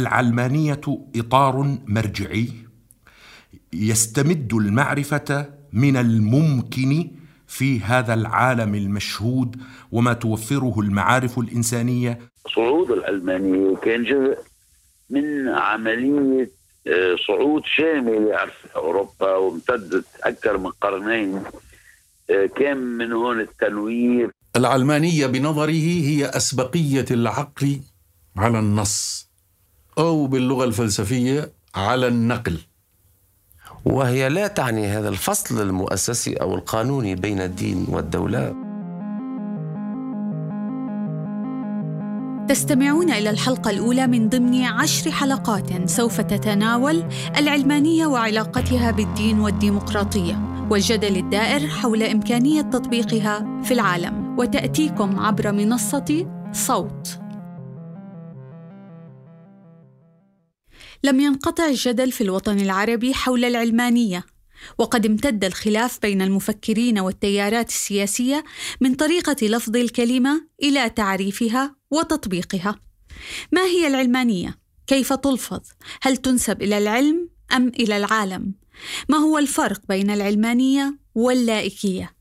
العلمانية إطار مرجعي يستمد المعرفة من الممكن في هذا العالم المشهود وما توفره المعارف الإنسانية. صعود العلمانيه كان جزء من عملية آه، صعود شامل في أوروبا وامتدت أكثر من قرنين آه، كان من هون التنوير. العلمانية بنظره هي أسبقية العقل على النص. أو باللغة الفلسفية على النقل. وهي لا تعني هذا الفصل المؤسسي أو القانوني بين الدين والدولة. تستمعون إلى الحلقة الأولى من ضمن عشر حلقات سوف تتناول العلمانية وعلاقتها بالدين والديمقراطية والجدل الدائر حول إمكانية تطبيقها في العالم. وتأتيكم عبر منصة صوت. لم ينقطع الجدل في الوطن العربي حول العلمانية وقد امتد الخلاف بين المفكرين والتيارات السياسية من طريقة لفظ الكلمة إلى تعريفها وتطبيقها. ما هي العلمانية؟ كيف تلفظ؟ هل تنسب إلى العلم أم إلى العالم؟ ما هو الفرق بين العلمانية واللائكية؟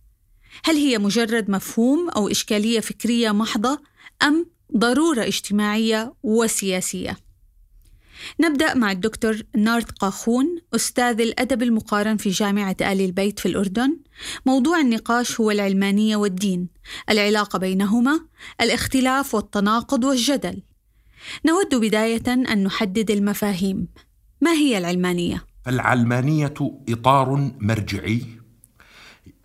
هل هي مجرد مفهوم أو إشكالية فكرية محضة أم ضرورة اجتماعية وسياسية؟ نبدأ مع الدكتور نارت قاخون أستاذ الأدب المقارن في جامعة آل البيت في الأردن. موضوع النقاش هو العلمانية والدين العلاقة بينهما الاختلاف والتناقض والجدل. نود بداية أن نحدد المفاهيم. ما هي العلمانية؟ العلمانية إطار مرجعي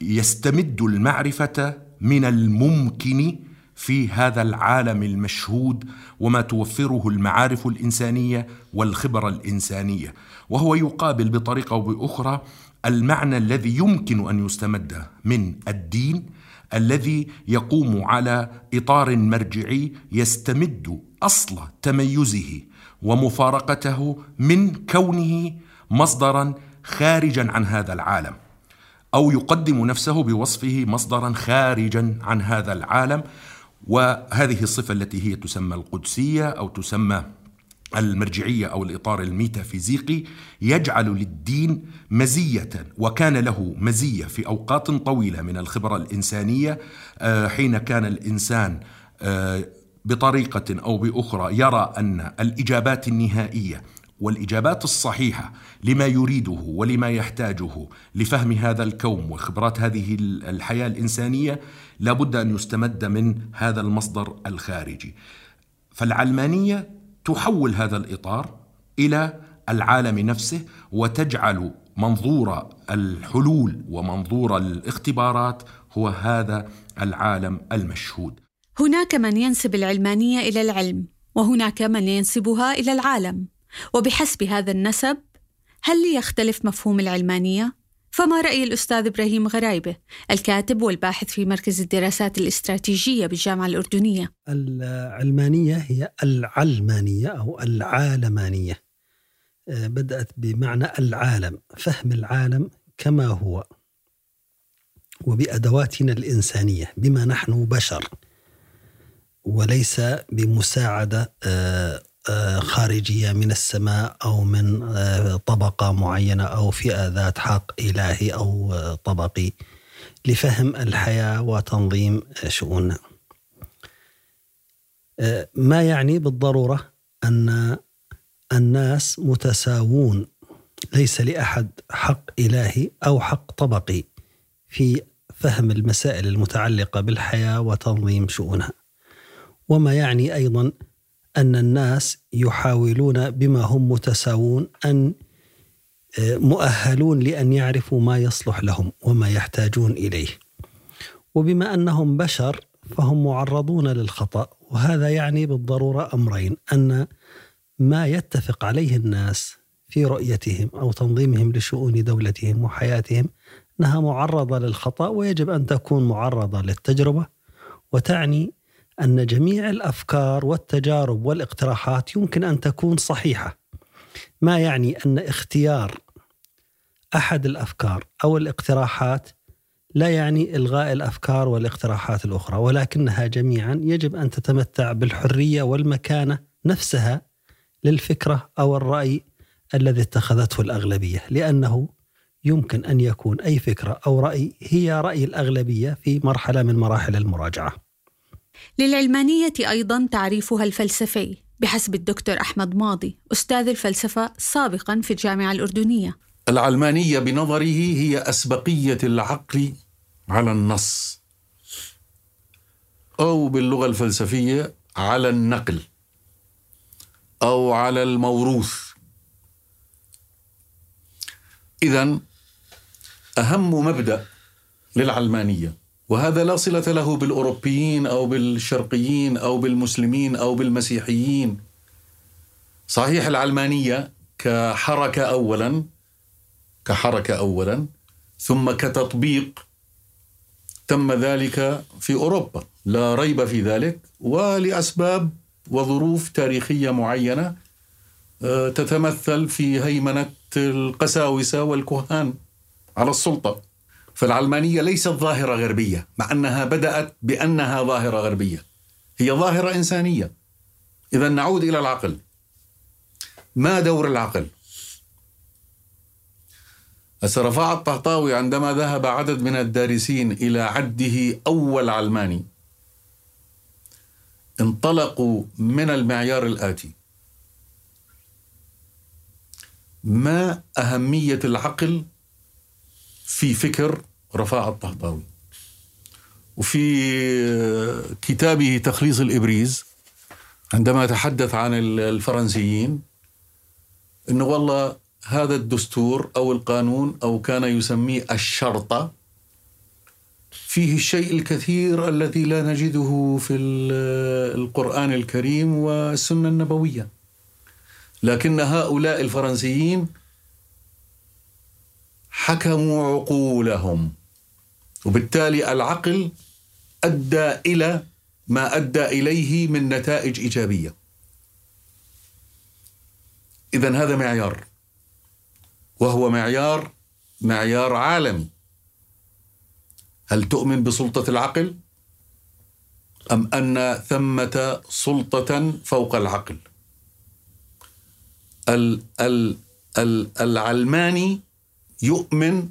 يستمد المعرفة من الممكن في هذا العالم المشهود وما توفره المعارف الإنسانية والخبرة الإنسانية. وهو يقابل بطريقة أو بأخرى المعنى الذي يمكن أن يستمد من الدين الذي يقوم على إطار مرجعي يستمد أصل تميزه ومفارقته من كونه مصدرا خارجا عن هذا العالم أو يقدم نفسه بوصفه مصدرا خارجا عن هذا العالم وهذه الصفة التي هي تسمى القدسية أو تسمى المرجعية أو الإطار الميتافيزيقي يجعل للدين مزية وكان له مزية في أوقات طويلة من الخبرة الإنسانية آه، حين كان الإنسان آه، بطريقة أو بأخرى يرى أن الإجابات النهائية والإجابات الصحيحة لما يريده ولما يحتاجه لفهم هذا الكون وخبرات هذه الحياة الإنسانية لابد أن يستمد من هذا المصدر الخارجي. فالعلمانية تحول هذا الإطار إلى العالم نفسه وتجعل منظور الحلول ومنظور الاختبارات هو هذا العالم المشهود. هناك من ينسب العلمانية إلى العلم وهناك من ينسبها إلى العالم. وبحسب هذا النسب هل يختلف مفهوم العلمانية؟ فما رأي الأستاذ إبراهيم غرايبة الكاتب والباحث في مركز الدراسات الاستراتيجية بالجامعة الأردنية. العلمانية هي العلمانية أو العالمانية. آه، بدأت بمعنى العالم فهم العالم كما هو وبأدواتنا الإنسانية بما نحن بشر وليس بمساعدة آه، خارجية من السماء أو من آه، طبقة معينة أو فئة ذات حق إلهي أو آه، طبقي لفهم الحياة وتنظيم شؤوننا. ما يعني بالضرورة أن الناس متساوون ليس لأحد حق إلهي أو حق طبقي في فهم المسائل المتعلقة بالحياة وتنظيم شؤونها. وما يعني أيضا أن الناس يحاولون بما هم متساوون أن آه، مؤهلون لأن يعرفوا ما يصلح لهم وما يحتاجون إليه. وبما أنهم بشر فهم معرضون للخطأ وهذا يعني بالضرورة أمرين أن ما يتفق عليه الناس في رؤيتهم أو تنظيمهم لشؤون دولتهم وحياتهم أنها معرضة للخطأ ويجب أن تكون معرضة للتجربة وتعني أن جميع الأفكار والتجارب والاقتراحات يمكن أن تكون صحيحة. ما يعني أن اختيار أحد الأفكار أو الاقتراحات لا يعني إلغاء الأفكار والاقتراحات الأخرى ولكنها جميعا يجب أن تتمتع بالحرية والمكانة نفسها للفكرة أو الرأي الذي اتخذته الأغلبية لأنه يمكن أن يكون أي فكرة أو رأي هي رأي الأغلبية في مرحلة من مراحل المراجعة للعلمانية أيضا تعريفها الفلسفي بحسب الدكتور أحمد ماضي أستاذ الفلسفة سابقا في الجامعة الأردنية. العلمانية بنظره هي أسبقية العقل على النص أو باللغة الفلسفية على النقل أو على الموروث. إذا أهم مبدأ للعلمانية وهذا لا صلة له بالأوروبيين أو بالشرقيين أو بالمسلمين أو بالمسيحيين. صحيح العلمانية كحركة أولا كحركة أولا ثم كتطبيق تم ذلك في أوروبا. لا ريب في ذلك ولأسباب وظروف تاريخية معينة آه، تتمثل في هيمنة القساوسة والكهان على السلطة. فالعلمانية ليست ظاهرة غربية مع أنها بدأت بأنها ظاهرة غربية. هي ظاهرة إنسانية. إذا نعود إلى العقل. ما دور العقل؟ رفاعة الطهطاوي عندما ذهب عدد من الدارسين إلى عده أول علماني انطلقوا من المعيار الآتي. ما أهمية العقل في فكر رفاعة الطهطاوي. وفي كتابه تخليص الإبريز عندما تحدث عن الفرنسيين إنه والله هذا الدستور أو القانون أو كان يسميه الشرطة فيه الشيء الكثير الذي لا نجده في القرآن الكريم والسنة النبوية. لكن هؤلاء الفرنسيين حكموا عقولهم. وبالتالي العقل أدى إلى ما أدى إليه من نتائج إيجابية. اذا هذا معيار وهو معيار معيار عالمي. هل تؤمن بسلطة العقل؟ أم أن ثمة سلطة فوق العقل؟ ال ال ال العلماني يؤمن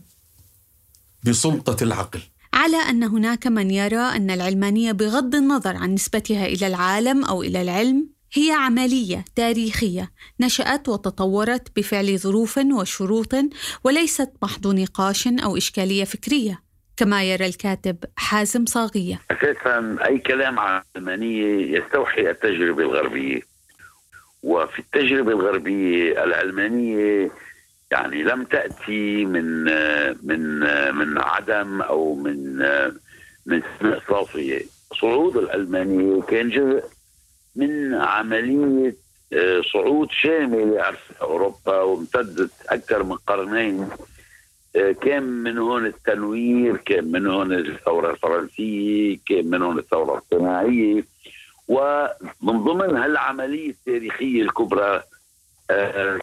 بسلطة العقل. على أن هناك من يرى أن العلمانية بغض النظر عن نسبتها إلى العالم أو إلى العلم هي عملية تاريخية نشأت وتطورت بفعل ظروف وشروط وليست محض نقاش أو إشكالية فكرية كما يرى الكاتب حازم صاغية. أساسا أي كلام عن العلمانية يستوحي التجربة الغربية وفي التجربة الغربية العلمانية يعني لم تأتي من من من عدم أو من من صافية. صعود العلمانيه كان جزء من عملية صعود شامل لعرف أوروبا وامتدت أكثر من قرنين. كان من هون التنوير كان من هون الثورة الفرنسية كان من هون الثورة الصناعية. ومن ضمن هالعملية التاريخية الكبرى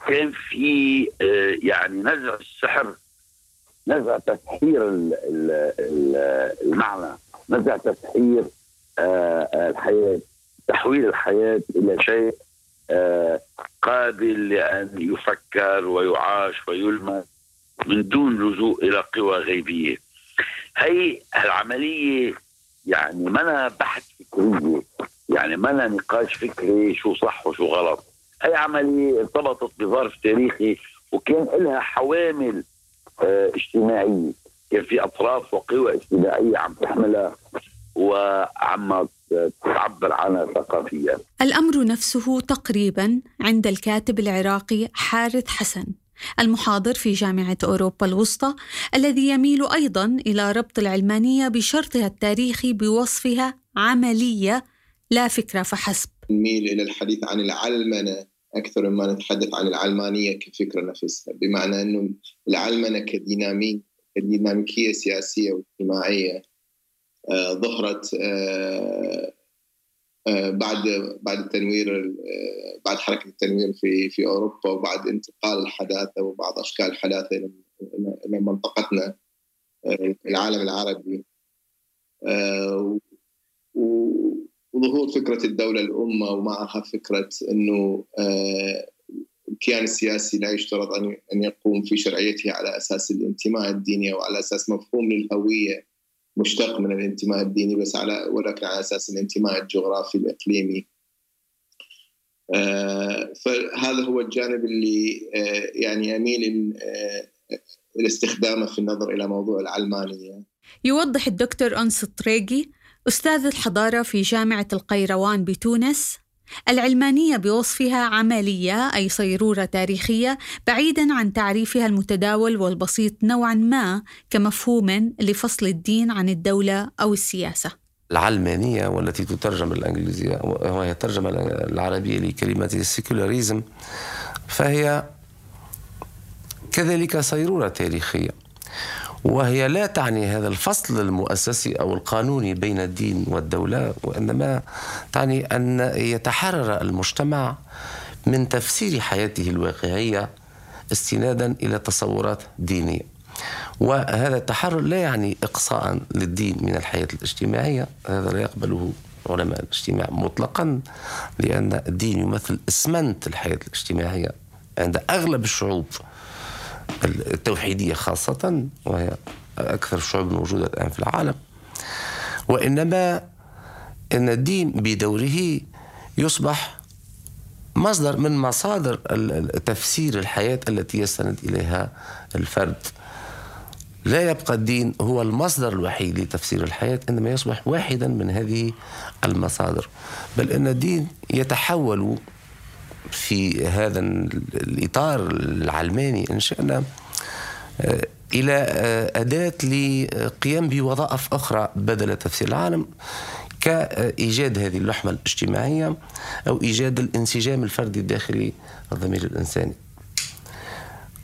كان في يعني نزع السحر نزع تسحير المعنى نزع تسحير الحياة تحويل الحياة إلى شيء قابل لأن يفكر ويعاش ويلمس من دون لجوء إلى قوى غيبية. هي العملية يعني منا بحث فكرية يعني منا نقاش فكري شو صح وشو غلط. هي عمليه ارتبطت بظرف تاريخي وكان لها حوامل آه اجتماعية. كان في أطراف وقوى اجتماعية عم تحملها وعم تعبر عنها ثقافيا. الأمر نفسه تقريبا عند الكاتب العراقي حارث حسن المحاضر في جامعة أوروبا الوسطى الذي يميل أيضا إلى ربط العلمانية بشرطها التاريخي بوصفها عملية لا فكرة فحسب. نميل إلى الحديث عن العلمنة أكثر مما نتحدث عن العلمانية كفكرة نفسها بمعنى أنه العلمنة كديناميك كديناميكية سياسية واجتماعية آه ظهرت آه آه بعد بعد التنوير بعد حركة التنوير في في أوروبا وبعد انتقال الحداثة وبعض أشكال الحداثة إلى منطقتنا العالم العربي. وظهور فكرة الدولة الأمة ومعها فكرة إنه الكيان السياسي لا يشترط أن يقوم في شرعيته على أساس الانتماء الديني أو على أساس مفهوم للهوية مشتق من الانتماء الديني بس على ولكن على أساس الانتماء الجغرافي الإقليمي. آه فهذا هو الجانب اللي آه يعني أميل آه لاستخدامه في النظر إلى موضوع العلمانية. يوضح الدكتور أنس الطريقي أستاذ الحضارة في جامعة القيروان بتونس العلمانية بوصفها عملية أي صيرورة تاريخية بعيدا عن تعريفها المتداول والبسيط نوعا ما كمفهوم لفصل الدين عن الدولة أو السياسة. العلمانية والتي تترجم الإنجليزية وهي الترجمة العربية لكلمة السيكولاريزم فهي كذلك صيرورة تاريخية. وهي لا تعني هذا الفصل المؤسسي أو القانوني بين الدين والدولة وإنما تعني أن يتحرر المجتمع من تفسير حياته الواقعية استنادا إلى تصورات دينية. وهذا التحرر لا يعني إقصاء للدين من الحياة الاجتماعية، هذا لا يقبله علماء الاجتماع مطلقا لأن الدين يمثل إسمنت الحياة الاجتماعية عند أغلب الشعوب التوحيدية خاصة وهي أكثر الشعوب الموجودة الآن في العالم. وإنما أن الدين بدوره يصبح مصدر من مصادر تفسير الحياة التي يستند إليها الفرد. لا يبقى الدين هو المصدر الوحيد لتفسير الحياة إنما يصبح واحدا من هذه المصادر. بل أن الدين يتحول في هذا الإطار العلماني إن شئنا إلى أداة لقيام بوظائف أخرى بدل تفسير العالم كإيجاد هذه اللحمة الاجتماعية أو إيجاد الانسجام الفردي الداخلي الضمير الإنساني.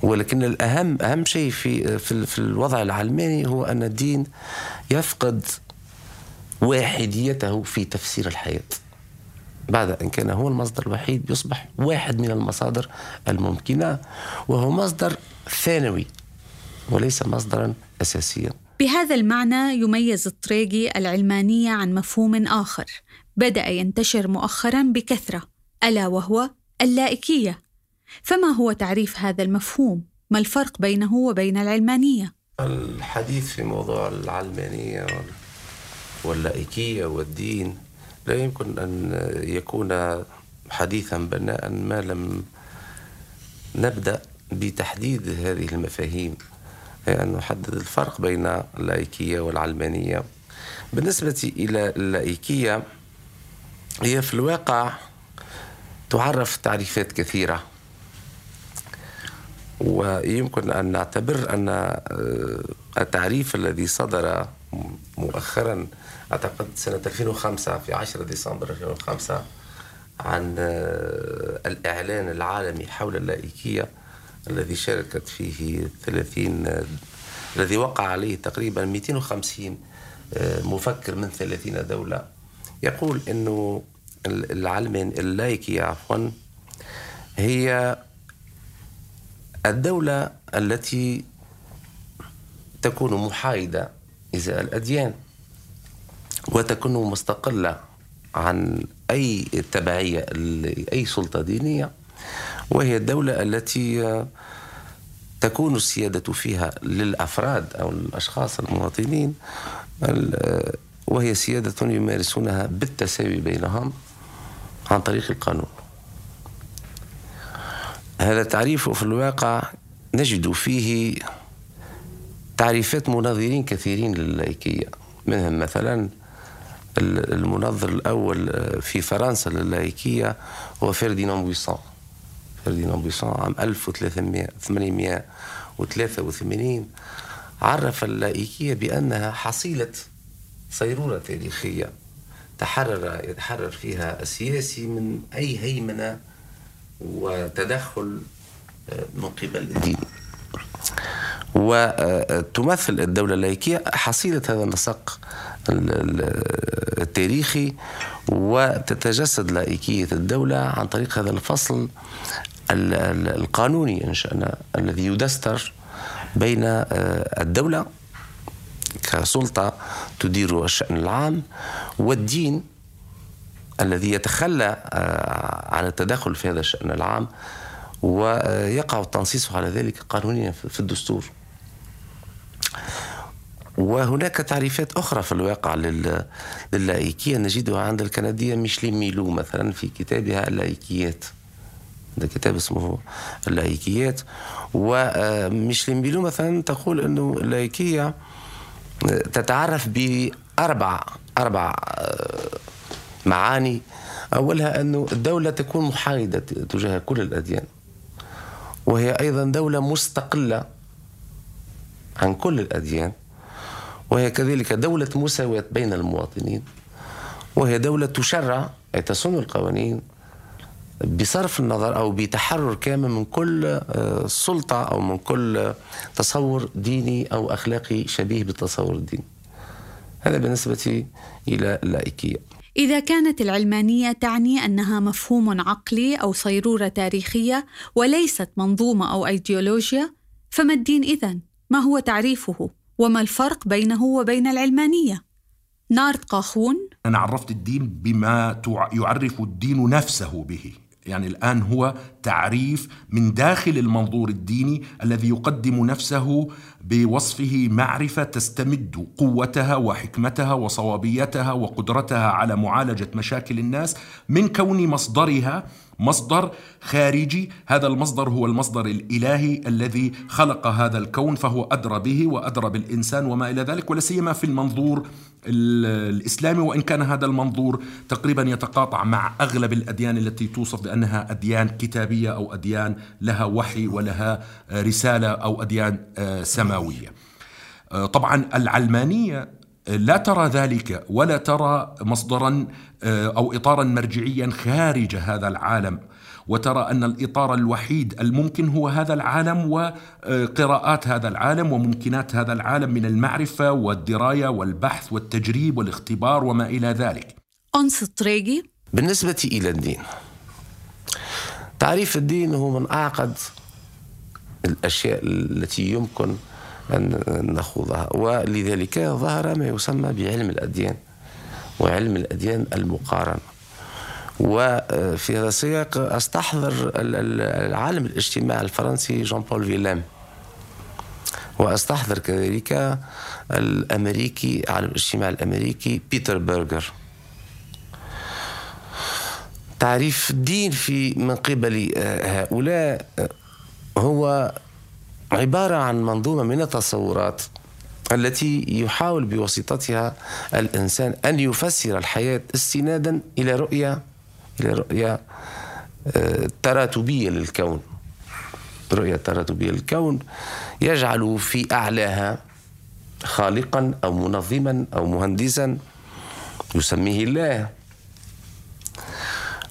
ولكن الأهم أهم شيء في في, في الوضع العلماني هو أن الدين يفقد واحديته في تفسير الحياة. بعد أن كان هو المصدر الوحيد يصبح واحد من المصادر الممكنة وهو مصدر ثانوي وليس مصدرا أساسيا بهذا المعنى يميز الطريقي العلمانية عن مفهوم آخر بدأ ينتشر مؤخرا بكثرة ألا وهو اللائكية فما هو تعريف هذا المفهوم؟ ما الفرق بينه وبين العلمانية؟ الحديث في موضوع العلمانية واللائكية والدين لا يمكن أن يكون حديثا بناء ما لم نبدأ بتحديد هذه المفاهيم. أي أن نحدد الفرق بين اللائكية والعلمانية. بالنسبة إلى اللائكية هي في الواقع تعرف تعريفات كثيرة. ويمكن أن نعتبر أن التعريف الذي صدر مؤخرا أعتقد سنة 2005 في 10 ديسمبر 2005 عن آه، الإعلان العالمي حول اللائكية الذي شاركت فيه 30 آه، الذي وقع عليه تقريبا 250 آه، مفكر من 30 دولة. يقول إنه العلم اللايكيه عفوا هي الدولة التي تكون محايدة ازاء الأديان وتكون مستقلة عن أي تبعية لأي سلطة دينية وهي الدولة التي تكون السيادة فيها للأفراد أو الأشخاص المواطنين وهي سيادة يمارسونها بالتساوي بينهم عن طريق القانون. هذا التعريف في الواقع نجد فيه تعريفات مناظرين كثيرين لللايكية منهم مثلا المنظر الأول في فرنسا للايكية هو فرديناند بويسون فرديناند بويسون عام 1883 عرف اللايكية بأنها حصيلة صيرورة تاريخية تحرر يتحرر فيها السياسي من أي هيمنة وتدخل من قبل. الدين وتمثل الدولة اللايكية حصيلة هذا النسق التاريخي وتتجسد لائكية الدولة عن طريق هذا الفصل القانوني إن شاءنا الذي يدستر بين آه، الدولة كسلطة تدير الشأن العام والدين الذي يتخلى آه، عن التدخل في هذا الشأن العام ويقع التنصيص على ذلك قانونيا في الدستور. وهناك تعريفات أخرى في الواقع لللايكية نجدها عند الكندية ميشلين ميلو مثلا في كتابها اللايكيات هذا كتاب اسمه اللايكيات وميشلين ميلو مثلا تقول أنه اللايكية تتعرف بأربع أربع معاني. أولها أنه الدولة تكون محايدة تجاه كل الأديان. وهي أيضا دولة مستقلة. عن كل الأديان وهي كذلك دولة مساواة بين المواطنين وهي دولة تشرع أي تصون القوانين بصرف النظر أو بتحرر كامل من كل آه، سلطة أو من كل تصور ديني أو أخلاقي شبيه بالتصور الديني هذا بالنسبة إلى اللائكية إذا كانت العلمانية تعني أنها مفهوم عقلي أو صيرورة تاريخية وليست منظومة أو أيديولوجيا فما الدين إذن؟ ما هو تعريفه؟ وما الفرق بينه وبين العلمانية؟ نارد قاخون أنا عرفت الدين بما يعرف الدين نفسه به يعني الآن هو تعريف من داخل المنظور الديني الذي يقدم نفسه بوصفه معرفة تستمد قوتها وحكمتها وصوابيتها وقدرتها على معالجة مشاكل الناس من كون مصدرها مصدر خارجي هذا المصدر هو المصدر الإلهي الذي خلق هذا الكون فهو أدرى به وأدرى بالإنسان وما إلى ذلك ولا سيما في المنظور الإسلامي وإن كان هذا المنظور تقريبا يتقاطع مع أغلب الأديان التي توصف بأنها أديان كتابية أو أديان لها وحي ولها رسالة أو أديان آه، سماوية. آه، طبعا العلمانية لا ترى ذلك ولا ترى مصدرا آه، أو اطارا مرجعيا خارج هذا العالم وترى أن الإطار الوحيد الممكن هو هذا العالم وقراءات هذا العالم وممكنات هذا العالم من المعرفة والدراية والبحث والتجريب والاختبار وما إلى ذلك. أنس الطريقي بالنسبة إلى الدين تعريف الدين هو من أعقد الأشياء التي يمكن أن نخوضها. ولذلك ظهر ما يسمى بعلم الأديان وعلم الأديان المقارن وفي هذا السياق أستحضر العالم الاجتماع الفرنسي جون بول فيلام. وأستحضر كذلك الأمريكي عالم الاجتماع الأمريكي بيتر برجر تعريف الدين في من قبل هؤلاء هو عبارة عن منظومة من التصورات التي يحاول بواسطتها الإنسان أن يفسر الحياة استنادا إلى رؤية إلى رؤية آه، تراتبية للكون. رؤية تراتبية للكون يجعل في أعلاها خالقا أو منظما أو مهندسا يسميه الله.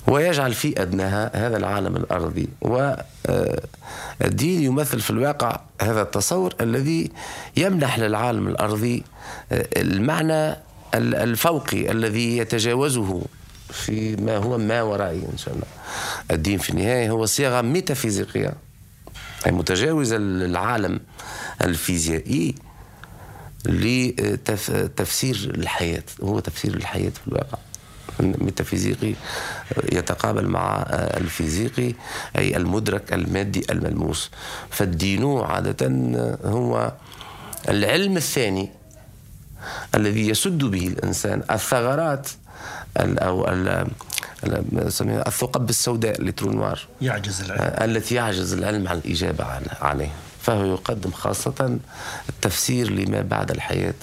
ويجعل في أدناها هذا العالم الأرضي. والدين يمثل في الواقع هذا التصور الذي يمنح للعالم الأرضي المعنى الفوقي الذي يتجاوزه في ما هو ما ورائي إن شاء الله. الدين في النهاية هو صيغة ميتافيزيقية أي متجاوزة للعالم الفيزيائي لتفسير الحياة هو تفسير الحياة في الواقع. ميتافيزيقي يتقابل مع الفيزيقي أي المدرك المادي الملموس. فالدين عادة هو العلم الثاني الذي يسد به الإنسان الثغرات أو الثقب السوداء لترونوار. يعجز العلم. التي يعجز العلم عن الإجابة عليه. فهو يقدم خاصة التفسير لما بعد الحياة.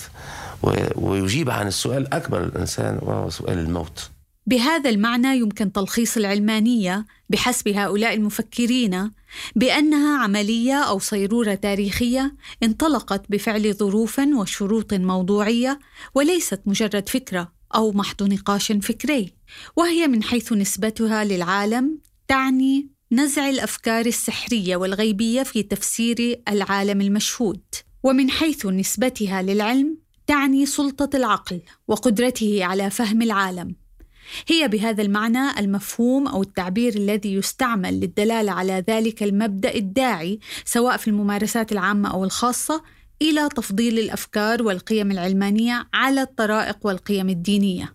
ويجيب عن السؤال أكبر الإنسان وهو سؤال الموت. بهذا المعنى يمكن تلخيص العلمانية بحسب هؤلاء المفكرين بأنها عملية أو صيرورة تاريخية انطلقت بفعل ظروف وشروط موضوعية وليست مجرد فكرة أو محض نقاش فكري وهي من حيث نسبتها للعالم تعني نزع الأفكار السحرية والغيبية في تفسير العالم المشهود ومن حيث نسبتها للعلم تعني سلطة العقل وقدرته على فهم العالم. هي بهذا المعنى المفهوم أو التعبير الذي يستعمل للدلالة على ذلك المبدأ الداعي سواء في الممارسات العامة أو الخاصة إلى تفضيل الأفكار والقيم العلمانية على الطرائق والقيم الدينية.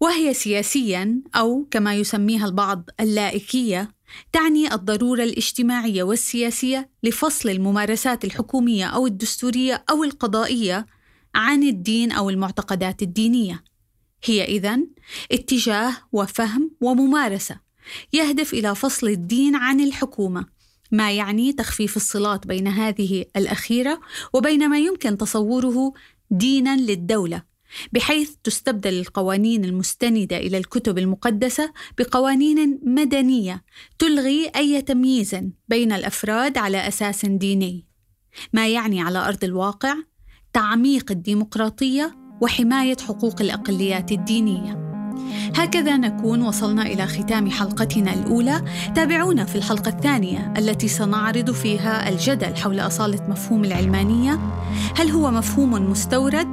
وهي سياسيا أو كما يسميها البعض اللائكية تعني الضرورة الاجتماعية والسياسية لفصل الممارسات الحكومية أو الدستورية أو القضائية عن الدين أو المعتقدات الدينية. هي إذن اتجاه وفهم وممارسة يهدف إلى فصل الدين عن الحكومة، ما يعني تخفيف الصلات بين هذه الأخيرة وبين ما يمكن تصوره دينا للدولة بحيث تستبدل القوانين المستندة إلى الكتب المقدسة بقوانين مدنية تلغي أي تمييز بين الأفراد على أساس ديني ما يعني على أرض الواقع تعميق الديمقراطية وحماية حقوق الأقليات الدينية. هكذا نكون وصلنا إلى ختام حلقتنا الأولى. تابعونا في الحلقة الثانية التي سنعرض فيها الجدل حول أصالة مفهوم العلمانية. هل هو مفهوم مستورد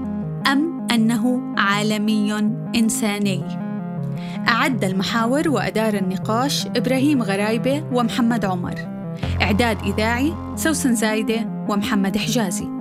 أم أنه عالمي إنساني؟ أعد المحاور وأدار النقاش إبراهيم غرايبة ومحمد عمر. إعداد إذاعي سوسن زايدة ومحمد حجازي.